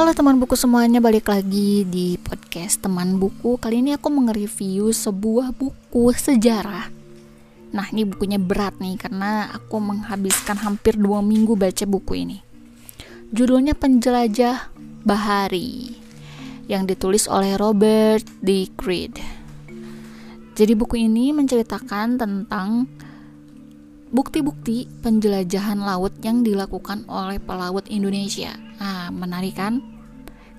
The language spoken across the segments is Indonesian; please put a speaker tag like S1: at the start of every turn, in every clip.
S1: Halo teman buku semuanya, balik lagi di podcast teman buku. Kali ini aku nge-review sebuah buku sejarah. Nah ini bukunya berat nih karena aku menghabiskan hampir dua minggu baca buku ini. Judulnya Penjelajah Bahari Yang ditulis oleh Robert D. Creed. Jadi buku ini menceritakan tentang bukti-bukti penjelajahan laut yang dilakukan oleh pelaut Indonesia. Nah, menarik kan?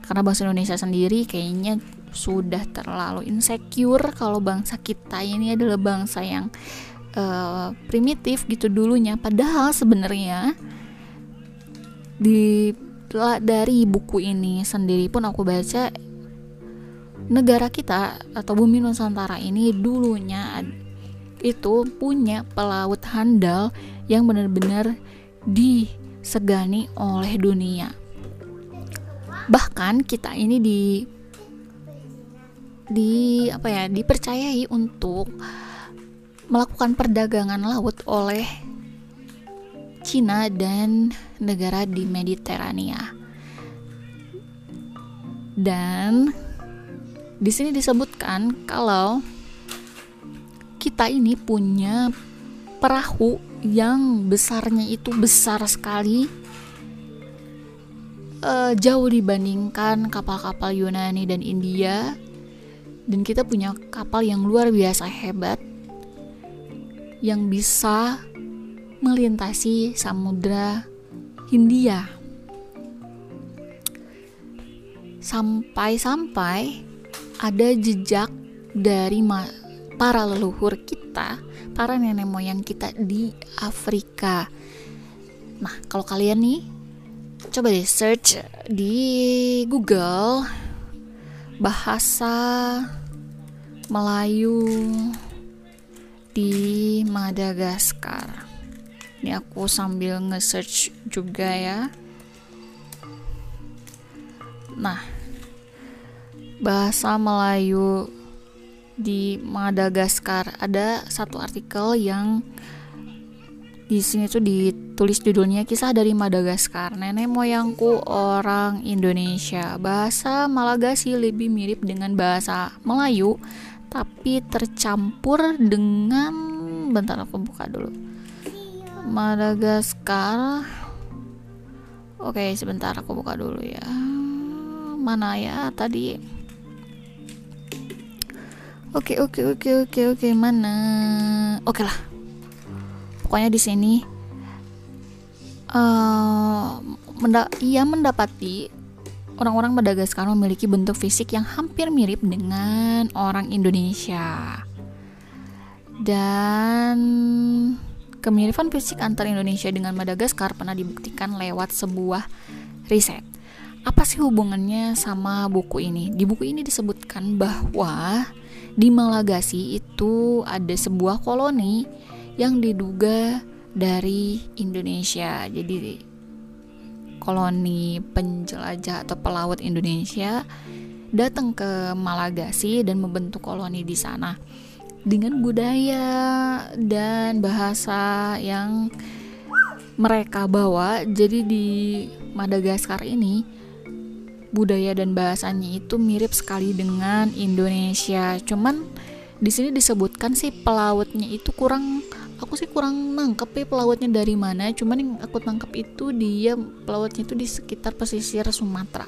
S1: Karena bangsa Indonesia sendiri kayaknya sudah terlalu insecure kalau bangsa kita ini adalah bangsa yang uh, primitif gitu dulunya. Padahal sebenarnya di dari buku ini sendiri pun aku baca negara kita atau bumi Nusantara ini dulunya itu punya pelaut handal yang benar-benar disegani oleh dunia bahkan kita ini di di apa ya dipercayai untuk melakukan perdagangan laut oleh Cina dan negara di Mediterania. Dan di sini disebutkan kalau kita ini punya perahu yang besarnya itu besar sekali uh, jauh dibandingkan kapal-kapal Yunani dan India dan kita punya kapal yang luar biasa hebat yang bisa melintasi samudra Hindia sampai-sampai ada jejak dari para leluhur kita, para nenek moyang kita di Afrika. Nah, kalau kalian nih coba deh search di Google bahasa Melayu di Madagaskar. Ini aku sambil nge-search juga ya. Nah, bahasa Melayu di Madagaskar ada satu artikel yang di sini tuh ditulis judulnya kisah dari Madagaskar. Nenek moyangku orang Indonesia. Bahasa Malagasi lebih mirip dengan bahasa Melayu, tapi tercampur dengan bentar aku buka dulu. Madagaskar. Oke, sebentar aku buka dulu ya. Mana ya tadi? Oke, oke, oke, oke, oke, mana? Oke lah pokoknya di sini uh, menda ia mendapati orang-orang Madagaskar memiliki bentuk fisik yang hampir mirip dengan orang Indonesia dan kemiripan fisik antara Indonesia dengan Madagaskar pernah dibuktikan lewat sebuah riset. Apa sih hubungannya sama buku ini? Di buku ini disebutkan bahwa di Malagasi itu ada sebuah koloni yang diduga dari Indonesia. Jadi koloni penjelajah atau pelaut Indonesia datang ke Malagasi dan membentuk koloni di sana dengan budaya dan bahasa yang mereka bawa. Jadi di Madagaskar ini budaya dan bahasanya itu mirip sekali dengan Indonesia. Cuman di sini disebutkan sih pelautnya itu kurang aku sih kurang nangkep ya pelautnya dari mana cuman yang aku tangkap itu dia pelautnya itu di sekitar pesisir Sumatera.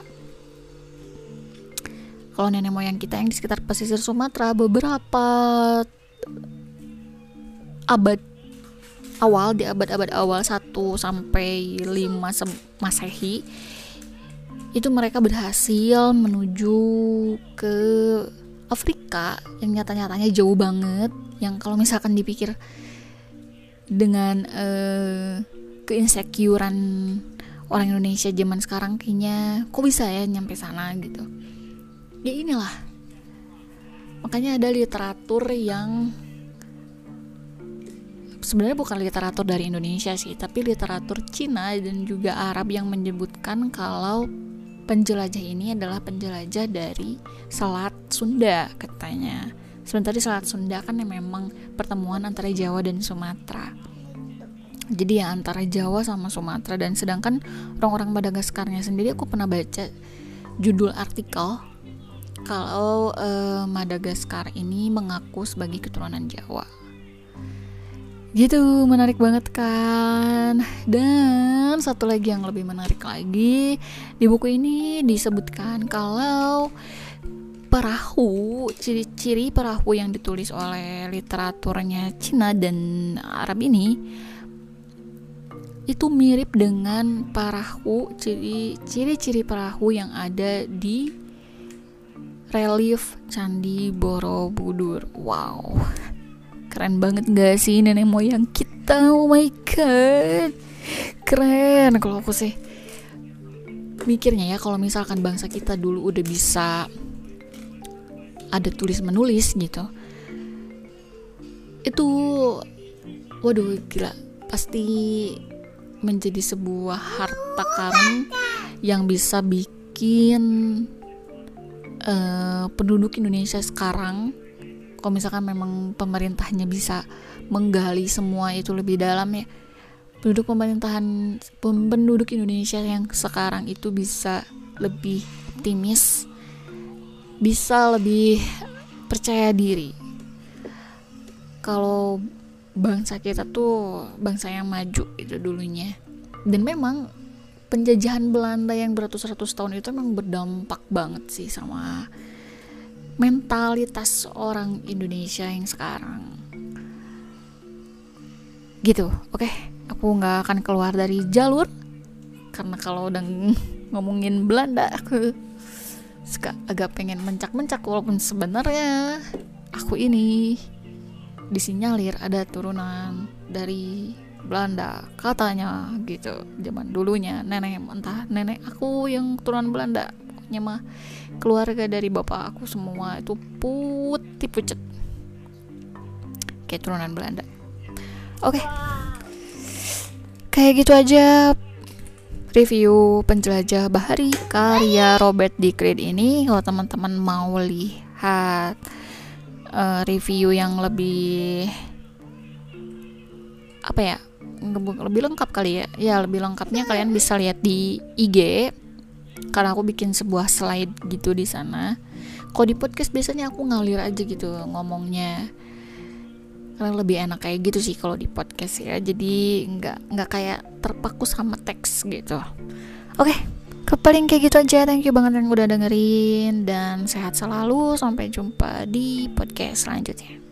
S1: Kalau nenek moyang kita yang di sekitar pesisir Sumatera beberapa abad awal di abad-abad awal 1 sampai 5 Masehi itu mereka berhasil menuju ke Afrika yang nyata-nyatanya jauh banget yang kalau misalkan dipikir dengan uh, keinsecurean orang Indonesia zaman sekarang kayaknya kok bisa ya nyampe sana gitu. Ya inilah. Makanya ada literatur yang sebenarnya bukan literatur dari Indonesia sih tapi literatur Cina dan juga Arab yang menyebutkan kalau penjelajah ini adalah penjelajah dari Selat Sunda katanya Sementara di Selat Sunda kan yang memang pertemuan antara Jawa dan Sumatera. jadi ya antara Jawa sama Sumatera. Dan sedangkan orang-orang Madagaskarnya sendiri aku pernah baca judul artikel kalau uh, Madagaskar ini mengaku sebagai keturunan Jawa. Gitu menarik banget kan? Dan satu lagi yang lebih menarik lagi di buku ini disebutkan kalau perahu ciri-ciri perahu yang ditulis oleh literaturnya Cina dan Arab ini itu mirip dengan perahu ciri ciri perahu yang ada di relief Candi Borobudur. Wow. Keren banget gak sih nenek moyang kita? Oh my god. Keren kalau aku sih. Mikirnya ya kalau misalkan bangsa kita dulu udah bisa ada tulis menulis gitu. Itu waduh gila pasti menjadi sebuah harta karun yang bisa bikin uh, penduduk Indonesia sekarang kalau misalkan memang pemerintahnya bisa menggali semua itu lebih dalam ya penduduk pemerintahan penduduk Indonesia yang sekarang itu bisa lebih optimis bisa lebih percaya diri. Kalau bangsa kita tuh bangsa yang maju itu dulunya. Dan memang penjajahan Belanda yang beratus-ratus tahun itu memang berdampak banget sih sama mentalitas orang Indonesia yang sekarang. Gitu oke? Okay? aku nggak akan keluar dari jalur karena kalau udah ngomongin Belanda aku suka agak pengen mencak-mencak walaupun sebenarnya aku ini disinyalir ada turunan dari Belanda katanya gitu zaman dulunya. Nenek entah nenek aku yang turunan Belanda pokoknya mah keluarga dari bapak aku semua itu putih pucet. Kayak turunan Belanda. Oke. Okay. kayak gitu aja review penjelajah bahari karya Robert D. ini. Kalau teman-teman mau lihat uh, review yang lebih apa ya lebih lengkap kali ya. Ya lebih lengkapnya kalian bisa lihat di IG karena aku bikin sebuah slide gitu di sana. Kalau di podcast biasanya aku ngalir aja gitu ngomongnya karena lebih enak kayak gitu sih kalau di podcast ya. Jadi nggak nggak kayak terpaku sama teks gitu. Oke okay, paling kayak gitu aja. Thank you banget yang udah dengerin. Dan sehat selalu. Sampai jumpa di podcast selanjutnya